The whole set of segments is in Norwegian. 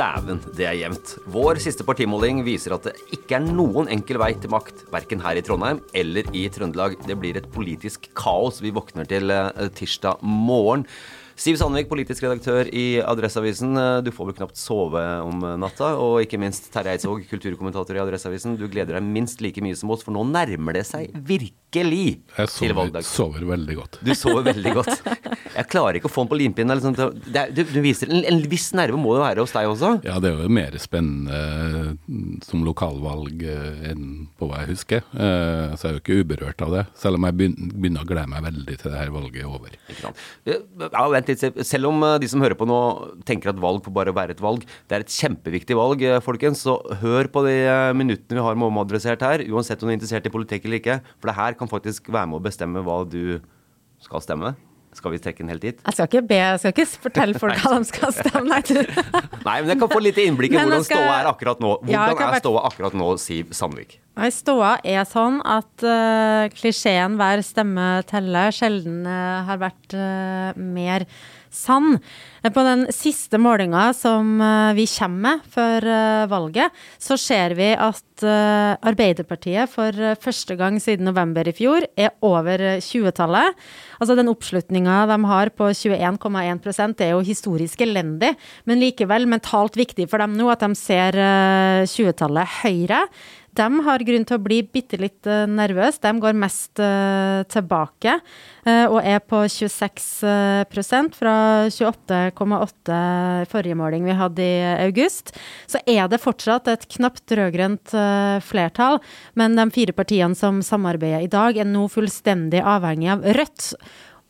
Dæven, det er jevnt. Vår siste partimåling viser at det ikke er noen enkel vei til makt, verken her i Trondheim eller i Trøndelag. Det blir et politisk kaos vi våkner til eh, tirsdag morgen. Siv Sandvik, politisk redaktør i Adresseavisen. Eh, Du får vel knapt sove om natta. Og ikke minst Terje Eidsvåg, kulturkommentator i Adresseavisen. Du gleder deg minst like mye som oss, for nå nærmer det seg virkelig Jeg til valgdag. Jeg sover veldig godt. Du sover veldig godt. Jeg klarer ikke å få den på limpinnen. er- Du, du viser en, en viss nerve må det være hos deg også? Ja, det er jo mer spennende mm, som lokalvalg eh, enn på hva jeg husker. Eh, Så jeg er jo ikke uberørt av det, selv om jeg begynner å glede meg veldig til det her valget er over. Ja, vent litt. Selv om eh, de som hører på nå tenker at valg får bare være et valg, det er et kjempeviktig valg, eh, folkens. Så hør på de eh, minuttene vi har med omadressert her, uansett om du er interessert i politikk eller ikke. For det her kan faktisk være med å bestemme hva du skal stemme. Skal vi trekke den helt dit? Jeg skal ikke be, jeg skal ikke fortelle folk hva de skal stemme. Nei. Nei, men jeg kan få litt innblikk i hvordan skal- ståa er akkurat nå. Hvordan ja, er hvert- ståa akkurat nå, Siv Sandvik? Nei, Ståa er sånn at uh, klisjeen 'hver stemme teller' sjelden uh, har vært uh, mer sann. Eh, På den siste målinga som eh, vi kommer med før eh, valget, så ser vi at Arbeiderpartiet for første gang siden november i fjor er over eh, 20-tallet. Altså den oppslutninga de har på 21,1 det er jo historisk elendig, men likevel mentalt viktig for dem nå at de ser eh, 20-tallet høyre. De har grunn til å bli bitte litt uh, nervøse. De går mest eh, tilbake eh, og er på 26 eh, prosent fra 28,8 forrige måling vi hadde i august. Så er det fortsatt et knapt rød-grønt eh, flertall, men de fire partiene som samarbeider i dag, er nå fullstendig avhengig av Rødt.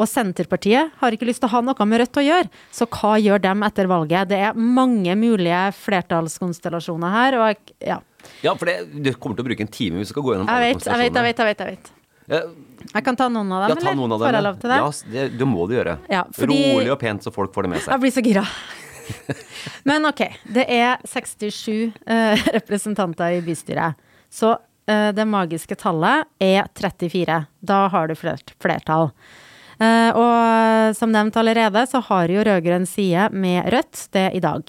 Og Senterpartiet har ikke lyst til å ha noe med Rødt å gjøre, så hva gjør dem etter valget? Det er mange mulige flertallskonstellasjoner her, og ja. Ja, for det, du kommer til å bruke en time hvis du skal gå gjennom Jeg alle vet, jeg vet, jeg vet. Jeg vet, jeg vet. Jeg kan ta noen av dem, Ja, ta noen av dem. Får jeg lov til det? Ja, det, det må du gjøre. Ja, fordi- Rolig og pent, så folk får det med seg. Jeg blir så gira. Men ok, det er 67 uh, representanter i bystyret. Så uh, det magiske tallet er 34. Da har du flert, flertall. Uh, og som nevnt allerede, så har jo rød-grønn side med Rødt det i dag.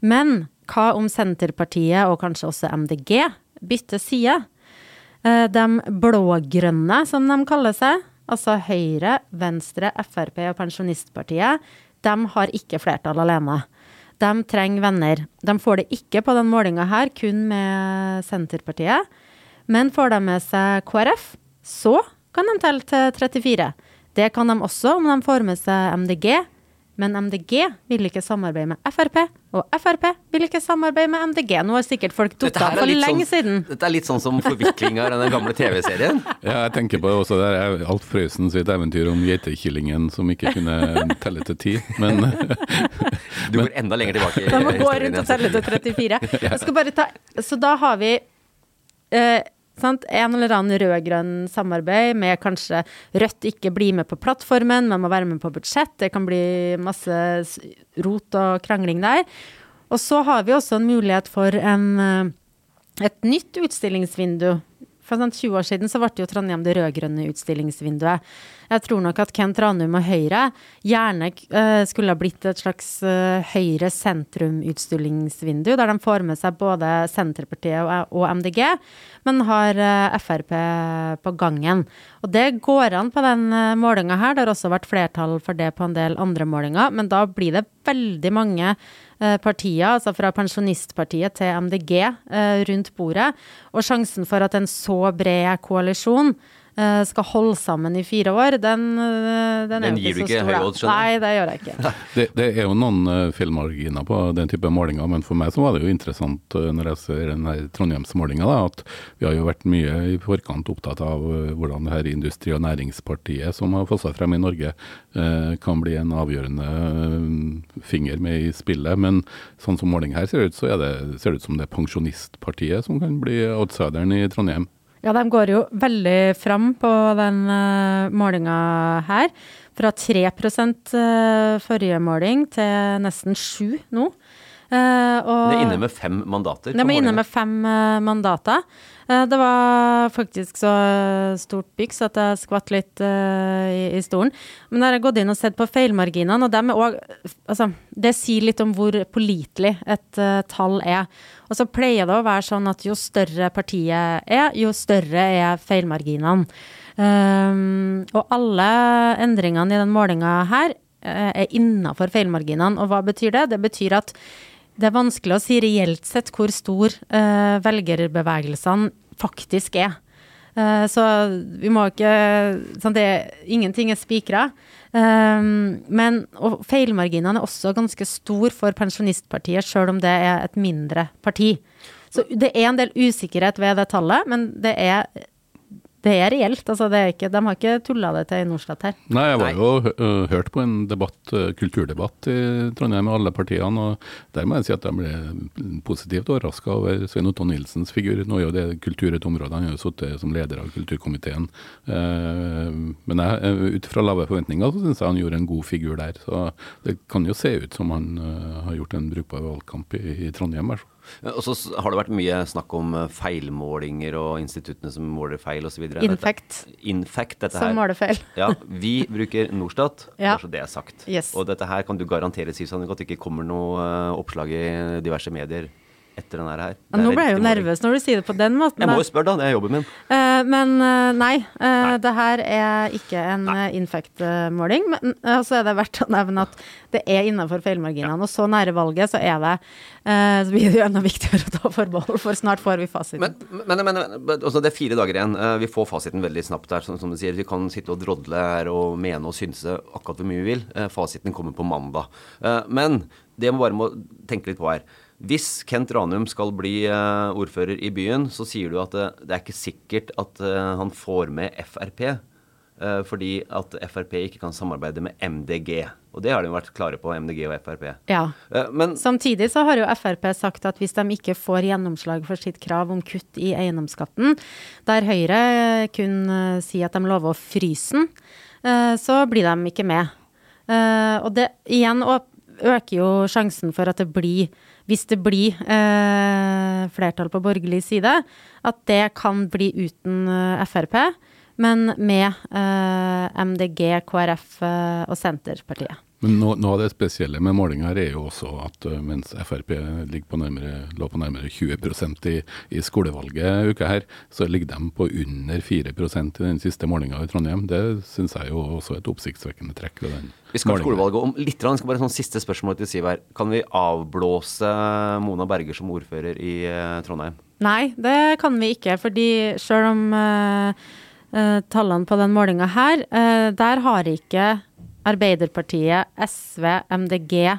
Men hva om Senterpartiet, og kanskje også MDG, bytter side? Eh, De blå-grønne, som de kaller seg, altså Høyre, Venstre, Frp og Pensjonistpartiet, de har ikke flertall alene. De trenger venner. De får det ikke på den målinga her, kun med Senterpartiet. Men får de med seg KrF, så kan de telle til 34. Det kan de også om de får med seg MDG, Men MDG vil ikke samarbeide med Frp, og Frp vil ikke samarbeide med MDG. Nå har sikkert folk datt av for lenge sånn- siden. Dette er litt sånn som forviklinga i den gamle TV-serien. Ja, jeg tenker på det også det er Alf Prøysen sitt eventyr om geitekillingen som ikke kunne telle til ti. Men Du går enda lenger tilbake i Da må gå rundt og telle til 34. Jeg skal bare ta Så da har vi eh, sant, en eller annen rød-grønn samarbeid med kanskje Rødt ikke blir med på plattformen, men må være med på budsjett. Det kan bli masse rot og krangling der. Og så har vi også en mulighet for en, eh, et nytt utstillingsvindu. For sånn 20 år siden så ble jo Trondheim det rød-grønne utstillingsvinduet. Jeg tror nok at Kent Ranum og Høyre gjerne eh, skulle ha blitt et slags uh, Høyre-sentrum-utstillingsvindu, der de får med seg både Senterpartiet og, MDG, men har eh, Frp på gangen. Og det går an på den målinga her. Det har også vært flertall for det på en del andre målinger, men da blir det veldig mange eh, partier, altså fra Pensjonistpartiet til MDG, eh, rundt bordet. Og sjansen for at en så bred koalisjon eh, skal holde sammen i fire år, den, eh, den er Den jo gir du ikke da. odds, skjønner Nei, det gjør jeg ikke. det, det er jo noen uh, feilmarginer på den type målinger, men for meg så var det jo interessant uh, når jeg ser den her Trondheimsmålinga, at vi har jo vært mye i forkant opptatt av uh, hvordan det her Industri- og Næringspartiet som har fått seg frem i Norge, uh, kan bli en avgjørende uh, finger med i spillet. Men sånn som målinga her ser ut, så er det, ser det ut som det er Pensjonistpartiet som kan bli outsideren i Trondheim. Ja, de går jo veldig fram på den uh, målinga her. Fra 3 uh, forrige måling til nesten 7 nå. Uh, og Det er inne med fem mandater. Det er inne med fem uh, mandater. Uh, det var faktisk så stort byks at jeg skvatt litt uh, i, i stolen. Men da har jeg gått inn og sett på feilmarginene, og dem er også, altså, det sier litt om hvor pålitelig et tall er. Og så pleier det å være sånn at jo større partiet er, jo større er feilmarginene. Og alle endringene i den målinga her er innafor feilmarginene. Og hva betyr det? Det betyr at det er vanskelig å si reelt sett hvor stor uh, velgerbevegelsene faktisk er. Uh, så vi må ikke sånn det, Ingenting er spikra. Um, men og feilmarginene er også ganske stor for Pensjonistpartiet, sjøl om det er et mindre parti. Så det er en del usikkerhet ved det tallet, men det er, det er reelt. Altså det er ikke, de har ikke tulla det til i Norstat her. Nei, jeg var jo uh, hørt på en debatt, uh, kulturdebatt i Trondheim med alle partiene, og der må jeg si at jeg ble positivt overraska over Svein Otto Nilsens figur. Nå er jo det kultur et område, han har jo sittet som leder av kulturkomiteen. Uh, men jeg, ut fra lave forventninger så syns jeg han gjorde en god figur der. Så det kan jo se ut som han uh, har gjort en brukbar valgkamp i, i Trondheim. fall. Og så har det vært mye snakk om eh, feilmålinger og instituttene som måler feil osv. Infact, Infact, dette som måler feil. Ja, vi bruker Norstat, Ja. bare så det er sagt. Yes. Og dette her kan du garantere, Siv Sandvik, at det ikke kommer noe eh, oppslag i diverse medier etter denne her. Ja, Nå ble jeg jo nervøs når du sier det på den måten. Jeg må jo spørre, da. Det er jobben min. Eh, men eh, nei, uh, det her er ikke en infect-måling. Men så er det verdt å nevne at det er innenfor feilmarginene. Og så nære valget, så er det eh, Så blir det jo enda viktigere å ta forbehold, for snart får vi fasiten. Men, men, men, men altså, det er fire dager igjen. Eh, Vi får fasiten veldig snapt her, som, som du sier. Vi kan sitte og drodle her og mene og synse akkurat hvor mye vi vil. Eh, Fasiten kommer på mandag. Eh, Men det vi bare må tenke litt på her. Hvis Kent Ranum skal bli eh, ordfører i byen, så sier du at det, det er ikke sikkert at eh, han får med Frp. eh, fordi at Frp ikke kan samarbeide med MDG. Og det har de jo vært klare på, MDG og Frp. Ja. Eh, Men Samtidig så har jo Frp sagt at hvis de ikke får gjennomslag for sitt krav om kutt i eiendomsskatten, der Høyre kun eh, sier at de lover å fryse den, eh, så blir de ikke med. Eh, og det igjen øker jo sjansen for at det blir, hvis det blir eh, flertall på borgerlig side, at det kan bli uten eh, Frp, men med eh, MDG, KrF eh, og Senterpartiet. Men noe, noe av det spesielle med målinga her er jo også at uh, mens Frp på nærmere, lå på nærmere 20 i, i skolevalget uka her, så ligger de på under 4% i den siste målinga i Trondheim. Det syns jeg jo også er et oppsiktsvekkende trekk. ved den Vi skal til målingen. skolevalget om litt. Jeg skal bare sånn siste spørsmål til Siv her. Kan vi avblåse Mona Berger som ordfører i eh, Trondheim? Nei, det kan vi ikke, fordi sjøl om uh, uh, tallene på den målinga her, uh, der har ikke Arbeiderpartiet, SV, MDG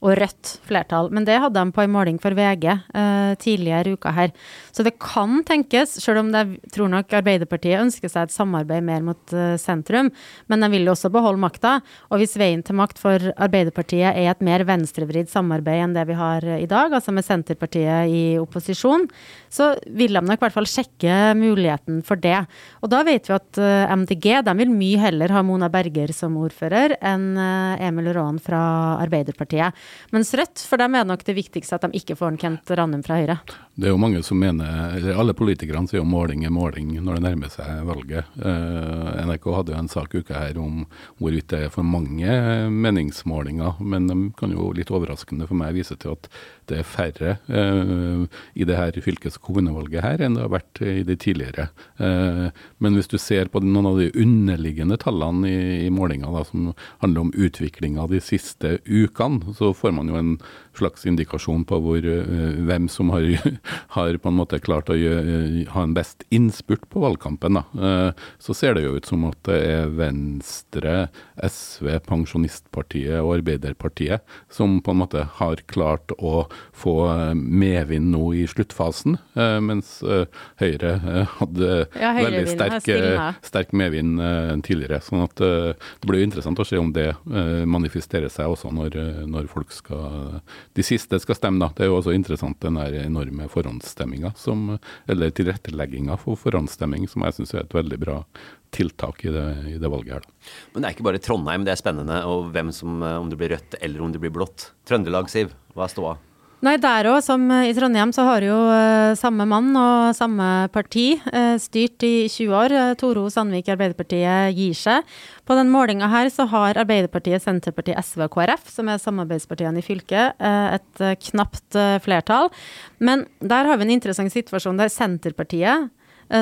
og Rødt flertall. Men det hadde de på en måling for VG eh, tidligere uka her. Så det kan tenkes, selv om jeg tror nok Arbeiderpartiet ønsker seg et samarbeid mer mot eh, sentrum, men de vil jo også beholde makta. Og hvis veien til makt for Arbeiderpartiet er et mer venstrevridd samarbeid enn det vi har i dag, altså med Senterpartiet i opposisjon, så vil de nok i hvert fall sjekke muligheten for det. Og da vet vi at uh, MDG de vil mye heller ha Mona Berger som ordfører enn uh, Emil Raan fra Arbeiderpartiet. Mens Rødt, for dem er nok det viktigste at de ikke får en Kent Randum fra Høyre. Det er jo mange som mener, eller alle politikerne sier jo måling er måling når det nærmer seg valget. Eh, NRK hadde jo en sak uka her om hvorvidt det er for mange meningsmålinger, men de kan jo litt overraskende for meg vise til at det er færre eh, i det her fylkes- og kommunevalget her enn det har vært i de tidligere. Eh, men hvis du ser på noen av de underliggende tallene i, i målinga som handler om utviklinga de siste ukene, så får man jo en slags indikasjon på hvor, hvem som har, har, på en måte klart å gjøre, uh, ha en best innspurt på valgkampen. da. så ser det jo ut som at det er Venstre, SV, Pensjonistpartiet og Arbeiderpartiet som på en måte har klart å få medvind nå i sluttfasen, mens Høyre hadde ja, veldig sterk, sterk medvind tidligere. sånn at det blir jo interessant å se om det manifesterer seg også når, når folk skal de siste skal stemme, da. Det er jo også interessant den der enorme forhåndsstemminga, eller tilrettelegginga for forhåndsstemming, som jeg syns er et veldig bra tiltak i det, i det, valget her. Da. Men det er ikke bare Trondheim det er spennende, og hvem som, om det blir rødt eller om det blir blått. Trøndelag, Siv, hva er ståa? Nei, der òg, som i Trondheim, så har jo uh, samme mann og samme parti uh, styrt i 20 år. Toro Sandvik Arbeiderpartiet gir seg. På den målinga her så har Arbeiderpartiet, Senterpartiet, SV og KrF, som er samarbeidspartiene i fylket, et knapt flertall. Men der har vi en interessant situasjon der Senterpartiet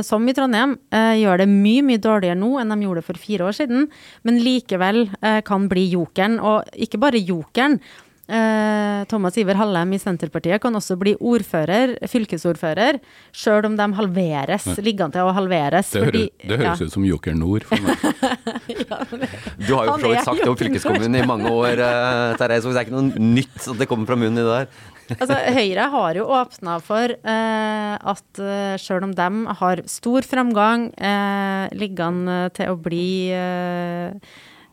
som i Trondheim, gjør det mye mye dårligere nå enn de gjorde for fire år siden, men likevel kan bli jokeren. Og ikke bare jokeren, Eh, Thomas Iver Hallem i Senterpartiet kan også bli ordfører, fylkesordfører, sjøl om de halveres, ligger an til å halveres. Det, fordi, det høres ja. ut som Joker Nord for meg. ja, det, du har jo for så vidt sagt det om fylkeskommunen i mange år, uh, så det er ikke noe nytt at det kommer fra munnen i det der. altså, Høyre har jo åpna for uh, at uh, sjøl om de har stor framgang, uh, ligger an til å bli uh,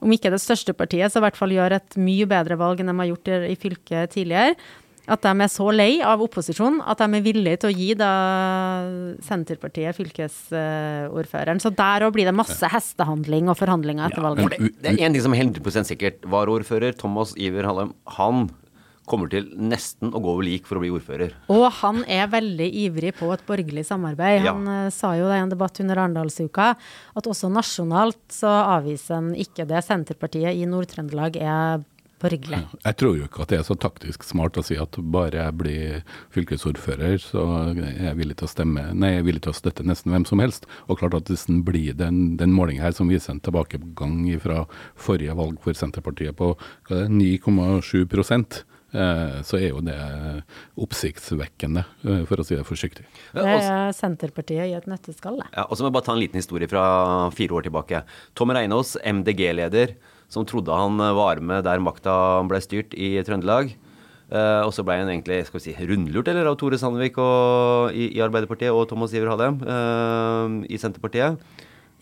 om ikke det største partiet, så i hvert fall gjør et mye bedre valg enn de har gjort i fylket tidligere. At de er så lei av opposisjonen at de er villige til å gi da Senterpartiet fylkesordføreren. Så der òg blir det masse hestehandling og forhandlinger etter valget. Ja, det, det, er én ting som er 100 sikkert. Varaordfører Thomas Iver Hallem, han kommer til nesten å gå over lik for å bli ordfører. Og han er veldig ivrig på et borgerlig samarbeid. Han ja. sa jo det i en debatt under Arendalsuka at også nasjonalt så avviser han ikke det. Senterpartiet i Nord-Trøndelag er borgerlig. Jeg tror jo ikke at det er så taktisk smart å si at bare jeg blir fylkesordfører, så er jeg villig til å stemme Nei, jeg er villig til å støtte nesten hvem som helst. Og klart at hvis den blir den, den målinga her som viser en tilbakegang fra forrige valg for Senterpartiet på 9,7 Eh, så er jo det oppsiktsvekkende, eh, for å si det forsiktig. Det er Senterpartiet i et nøtteskall, det. Ja, og så må jeg bare ta en liten historie fra fire år tilbake. Tom Reinås, MDG-leder, som trodde han var med der makta ble styrt i Trøndelag. Uh, og så ble han egentlig skal vi si, rundlurt eller, av Tore Sandvik og, i, i, Arbeiderpartiet og Thomas Iver Hallem uh, i Senterpartiet.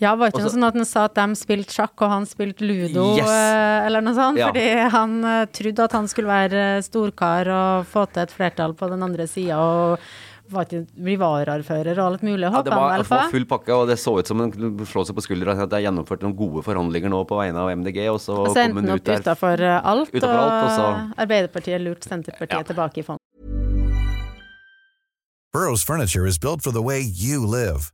Ja, var ikke noe sånn at han sa at de spilte sjakk og han spilte ludo, yes. Eh, eller noe sånt? Ja. Fordi han uh, trodde at han skulle være storkar og få til et flertall på den andre sida og bli varaordfører og alt mulig. Ja, det var, han var full pakke, og det så ut som en slå seg på skuldra at det er gjennomført noen gode forhandlinger nå på vegne av MDG, og så, og så kom hun ut der. utafor alt, utenfor og, alt, og så... Arbeiderpartiet lurte Senterpartiet ja. tilbake i fond. Burroughs Furniture is built for the way you live.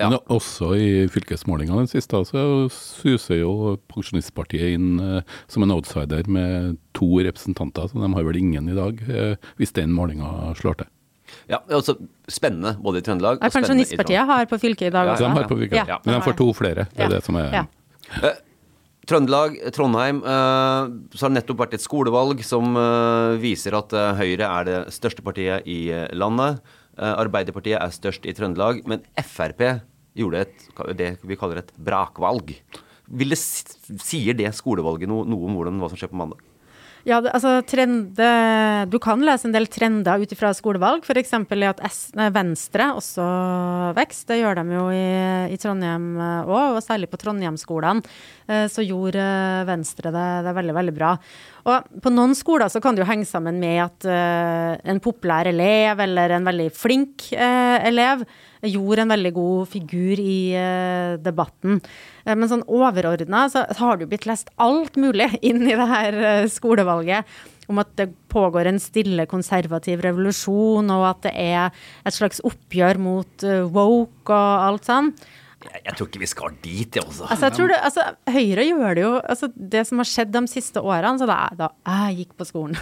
Men også i fylkesmålingene den siste, så suser jo Pensjonistpartiet inn eh, som en outsider med to representanter, så de har vel ingen i dag, eh, hvis den målinga slår til. Ja, altså Spennende både i Trøndelag Ja, og spennende i Pensjonistpartiet har på fylket i dag også. Ja, de har på fylket, Ja, men de får to flere. Det er Ja. det som er Ja. Eh, Trøndelag, Trondheim, eh, så har det nettopp vært et skolevalg som viser at Høyre er det største partiet i landet. Eh, Arbeiderpartiet er størst i Trøndelag, men Frp gjorde et, det vi kaller et brakvalg. Det, sier det skolevalget noe, noe om hvordan, hva som skjer på mandag? Ja, altså trende, Du kan lese en del trender ut ifra skolevalg, f.eks. at Venstre også vokser. Det gjør de jo i, i Trondheim òg, og særlig på Trondheimsskolene. Eh, Så gjorde eh, Venstre det, det veldig, veldig bra. Og på noen skoler så kan det jo henge sammen med at eh, en populær elev eller en veldig flink elev gjorde en veldig god figur i debatten. Men sånn overordna så har det jo blitt lest alt mulig inn i det her skolevalget. Om at det pågår en stille konservativ revolusjon, og at det er et slags oppgjør mot woke og alt sånn. Jeg, jeg tror ikke vi skal dit, jeg også. Altså, jeg tror det, altså, Høyre gjør det jo altså, Det som har skjedd de siste årene, så da, da jeg gikk på skolen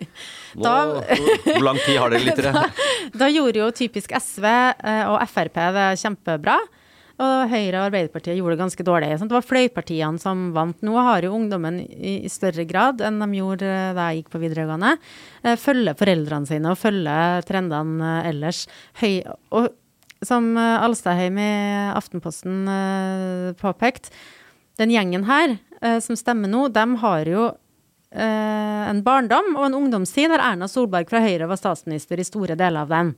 Nå, da- hvor lang tid har dere lyttere? Da gjorde jo typisk SV eh, og Frp det kjempebra. Og Høyre og Arbeiderpartiet gjorde det ganske dårlig. Sant? Det var fløypartiene som vant. Nå har jo ungdommen i, i større grad enn de gjorde eh, da jeg gikk på videregående, eh, følge foreldrene sine og følge trendene ellers. Høy, og som eh, Alstadheim i Aftenposten eh, påpekt, den gjengen her eh, som stemmer nå, de har jo en barndom og en ungdomstid der Erna Solberg fra Høyre var statsminister i store deler av den.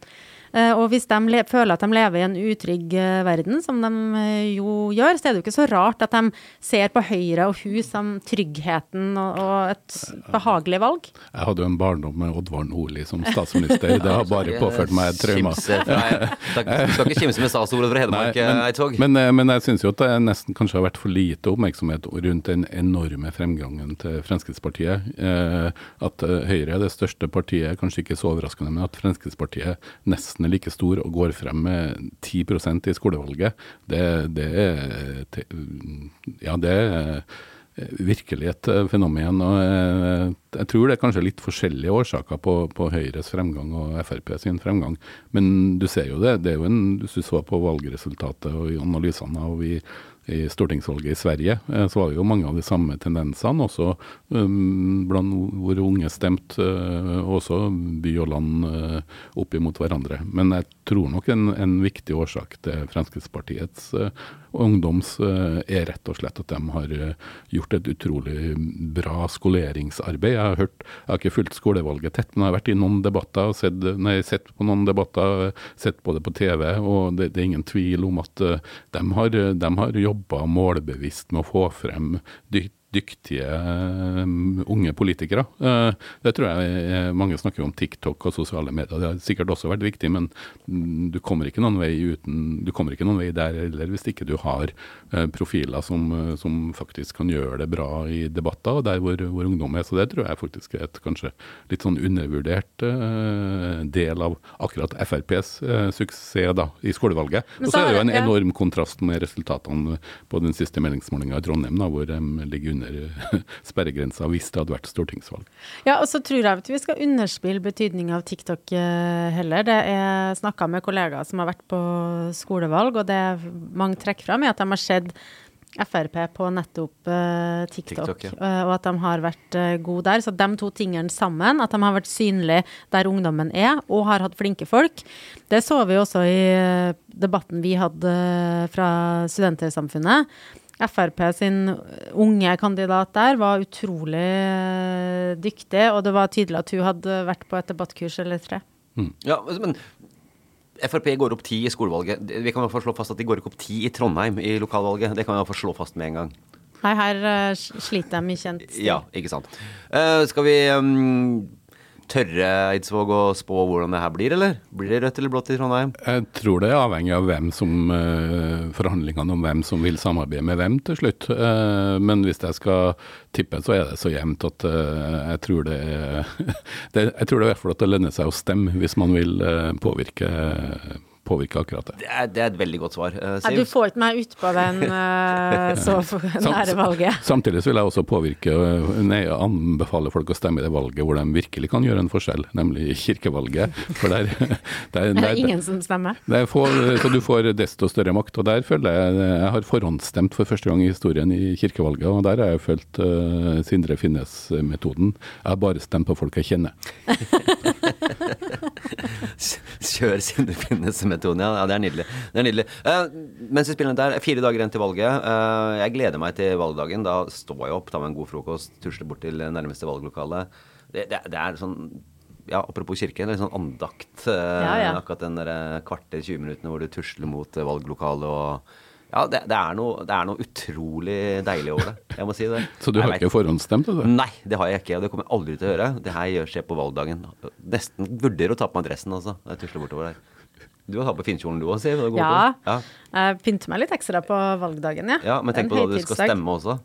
Eh, og hvis de le føler at de lever i en utrygg eh, verden, som de eh, jo gjør, så er det jo ikke så rart at de ser på Høyre og hun som tryggheten og, og et behagelig valg. Jeg hadde jo en barndom med Oddvar Nordli som statsminister. Det har bare påført meg et Du skal ikke kimse med statsordet fra Hedmark, Eidsvåg. men, men, men jeg syns jo at det nesten kanskje har vært for lite oppmerksomhet rundt den enorme fremgangen til Fremskrittspartiet. Eh, at Høyre er det største partiet, kanskje ikke så overraskende, men at Fremskrittspartiet nesten er like stor og går frem med 10% i skolevalget, det, det er Ja, det er eh, virkelig et eh, fenomen. og eh, Jeg tror det er kanskje litt forskjellige årsaker på, på Høyres fremgang og Frp sin fremgang. Men du ser jo det. det er jo en, Hvis du så på valgresultatet og i analysene av i, i stortingsvalget i Sverige, eh, så var det jo mange av de samme tendensene, også um, blant hvor unge stemte, uh, også by og land uh, opp imot hverandre. Men jeg tror nok en, en viktig årsak til Fremskrittspartiets ungdoms er rett og slett at de har gjort et utrolig bra skoleringsarbeid. Jeg har hørt, jeg har ikke fulgt skolevalget tett, men jeg har vært i noen debatter, sett, nei, sett på noen debatter, sett på det på TV, og det, det er ingen tvil om at de har, de har jobba målbevisst med å få frem dy dyktige um, unge politikere. Uh, det tror jeg mange snakker om TikTok og sosiale medier. Det har sikkert også vært viktig, men mm, du kommer ikke noen vei uten, du kommer ikke noen vei der heller hvis ikke du har profiler som, som, faktisk kan gjøre det bra i debatter, og der hvor, hvor, ungdom er. Så det tror jeg faktisk er et kanskje litt sånn undervurdert del av akkurat FrPs suksess da, i skolevalget. Og så er det jo en enorm kontrast med resultatene på den siste meningsmålinga i Trondheim, da, hvor de ligger under sperregrensa hvis det hadde vært stortingsvalg. Ja, og så tror jeg at vi skal underspille betydninga av TikTok eh, heller. Det er snakka med kollegaer som har vært på skolevalg, og det mange trekker fram, er at de har sett Frp på nettopp uh, TikTok, TikTok ja. uh, og at de har vært uh, gode der. Så de to tingene sammen, at de har vært synlige der ungdommen er, og har hatt flinke folk, det så vi også i debatten vi hadde fra Studentersamfunnet. Frp sin unge kandidat der var utrolig eh, dyktig, og det var tydelig at hun hadde vært på et debattkurs eller tre. Mm. Ja, men Frp går opp ti i skolevalget. Vi kan i hvert fall slå fast at de går ikke opp ti i Trondheim i lokalvalget. Det kan vi i hvert fall slå fast med en gang. Nei, her uh, sliter de i kjent stil. Ja, ikke sant. Uh, skal vi um, tørre Eidsvåg å spå hvordan det her blir, eller? Blir det rødt eller blått i Trondheim? Jeg tror det er avhengig av hvem som, uh, forhandlingene om hvem som vil samarbeide med hvem til slutt. Uh, men hvis jeg skal tippe, så er det så jevnt at uh, jeg tror det er Jeg tror det i hvert fall at det lønner seg å stemme hvis man vil påvirke påvirke akkurat det? Det er, det er, et veldig godt svar. Uh, du får ikke meg utpå den uh, så nære valget. Samtidig vil jeg også påvirke, eh, nei, anbefale folk å stemme i det valget hvor de virkelig kan gjøre en forskjell, nemlig kirkevalget. For der, der, der, er ingen som stemmer? Får, så du får desto større makt. Og der føler jeg Jeg har forhåndsstemt for første gang i historien i kirkevalget, og der har jeg fulgt uh, Sindre Finnes-metoden. Jeg har bare stemt på folk jeg kjenner. Kjør Sindre Finnes-metoden, ja. ja. Det er nydelig. Det er nydelig. Uh, mens vi spiller den der, fire dager igjen til valget. Uh, jeg gleder meg til valgdagen. Da står jeg opp, tar meg en god frokost, tusler bort til nærmeste valglokale. Det, det, det er sånn ja, apropos kirke, det er litt sånn andakt. Uh, ja, ja. Akkurat den der kvarter, 20 minuttene hvor du tusler mot valglokalet og ja, det, det, er noe, det, er noe, utrolig deilig over det. Jeg må si det. Så du har ikke forhåndsstemt? Det? Nei, det har jeg ikke. Og det kommer jeg aldri til å gjøre. Det her skjer på valgdagen. Nesten vurderer å ta på meg dressen, altså. Jeg tusler bortover der. Du har tatt på finkjolen du òg, sier Ja. ja. Jeg pynter meg litt ekstra på valgdagen, ja. ja men tenk på da du skal stemme også.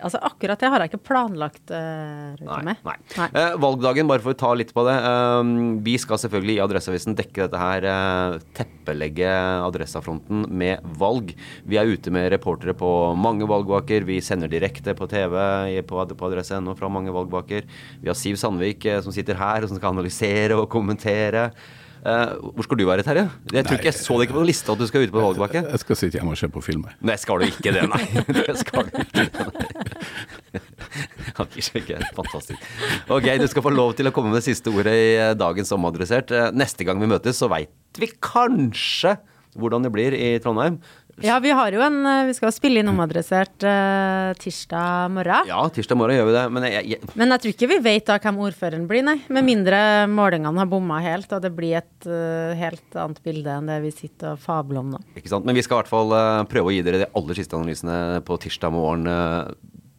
Altså Akkurat det har jeg ikke planlagt uh, nei, med. Nei. nei. Uh, valgdagen, bare for å ta litt på det. Uh, vi skal selvfølgelig i Adresseavisen dekke dette her. teppelegge Adressafronten med valg. Vi er ute med reportere på mange valgvaker. Vi sender direkte på TV på, på adresse.no fra mange valgvaker. Vi har Siv Sandvik som sitter her og som skal analysere og kommentere. Uh, hvor skal du være, Terje? Jeg tror nei, ikke jeg så det ikke på lista at du skal ut på valgbakke. Jeg skal sitte hjemme og se på film. Nei, skal du ikke det, nei. Det skal ikke. Fantastisk. Ok, du skal få lov til å komme med det siste ordet i eh, dagens Omadressert. Eh, neste gang vi møtes, så veit vi kanskje hvordan det blir i Trondheim. Ja, vi har jo en eh, Vi skal spille inn omadressert uh, tirsdag morgen. Ja, tirsdag morgen gjør vi det. Men jeg, jeg, men jeg tror ikke vi vet da hvem ordføreren blir, nei. Med mindre målingene har bomma helt, og det blir et uh, helt annet bilde enn det vi sitter og fabler om nå. Ikke sant. Men vi skal i hvert fall uh, prøve å gi dere de aller siste analysene på tirsdag morgen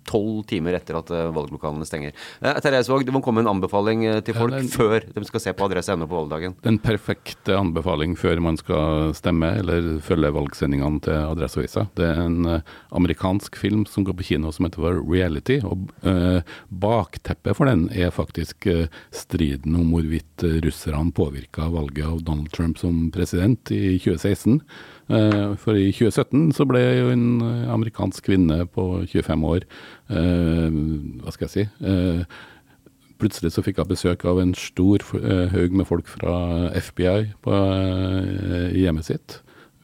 tolv timer etter at eh, valglokalene stenger. Eh, Therese Våg, det må komme en anbefaling eh, til folk ja, den, før de skal se på adresse.no på valgdagen. Den perfekte anbefaling før man skal stemme eller følge valgsendingene til Adresseavisa. Det er en uh, amerikansk film som går på kino som heter Reality. og eh, Bakteppet for den er faktisk striden om hvorvidt russerne påvirka valget av Donald Trump som president i 2016. Eh, for i 2017 så ble jo en eh, amerikansk kvinne på 25 år eh, Hva skal jeg si Plutselig så fikk hun besøk av en stor haug med folk fra FBI på hjemmet sitt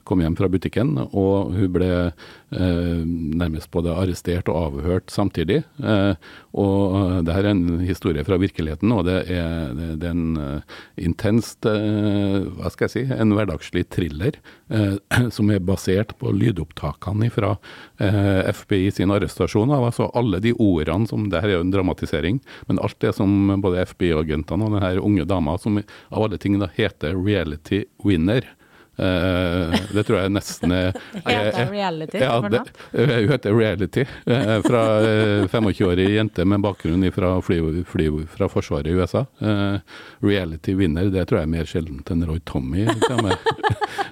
kom hjem fra butikken, og hun ble eh, nærmest både arrestert og avhørt samtidig. Eh, og eh, det her er en historie fra virkeligheten, og det er, det er en uh, intenst uh, Hva skal jeg si? En hverdagslig thriller uh, som er basert på lydopptakene fra FBI sin arrestasjon altså alle de ordene som Det her er jo en dramatisering, men alt det som både FBI-agentene og denne unge dama, som av alle ting da heter 'reality winner', Eh, det tror jeg nesten er Heter reality Ja, det, hun heter Reality. eh, Fra eh, 25-årig jente med bakgrunn fra, fly, fly, fra Forsvaret i USA. Eh, Reality vinner, det tror jeg er mer sjeldent enn Roy Tommy. Som.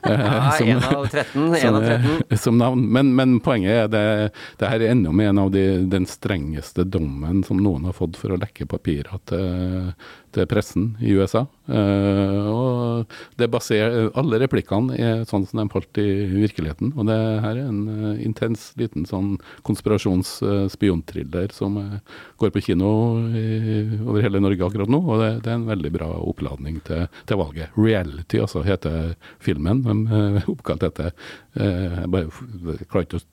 Eh, Ja, som- en av 13. En som, av 13. eh, som navn. Men, men poenget er det, det her er enda med en av de, den strengeste dommen som noen har fått for å lekke papirer til, til pressen i USA. Eh, og det baser, Alle replikkene er sånn som de falt i virkeligheten. Og det her er en eh, intens liten sånn konspirasjons-spionthriller som eh, går på kino over hele Norge akkurat nå. Og det, det er en veldig bra oppladning til, til valget. 'Reality' altså heter filmen. De oppkalt etter Jeg bare ikke å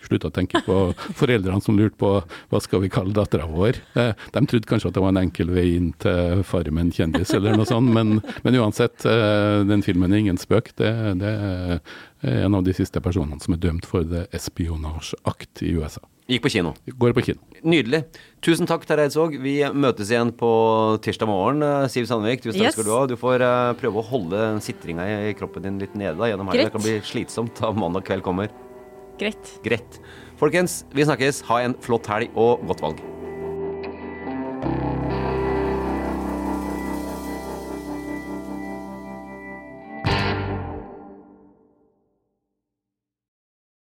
slutte å tenke på foreldrene som lurte på hva skal vi kalle dattera vår. De trodde kanskje at det var en enkel vei inn til Farmen kjendis eller noe sånt, men, men uansett, eh, den filmen er ingen spøk. Det, det er en av de siste personene som er dømt for The Espionage Act i USA. Gikk på kino. Går på kino. Nydelig. Tusen takk, Terje Eidsvåg. Vi møtes igjen på tirsdag morgen. Eh, Siv Sandvik, tusen takk Yes. skal du ha. Du får eh, prøve å holde sitringa i kroppen din litt nede da, gjennom helga. Det kan bli slitsomt da mandag kveld kommer. Greit. Greit. Folkens, vi snakkes. Ha en flott helg og godt valg.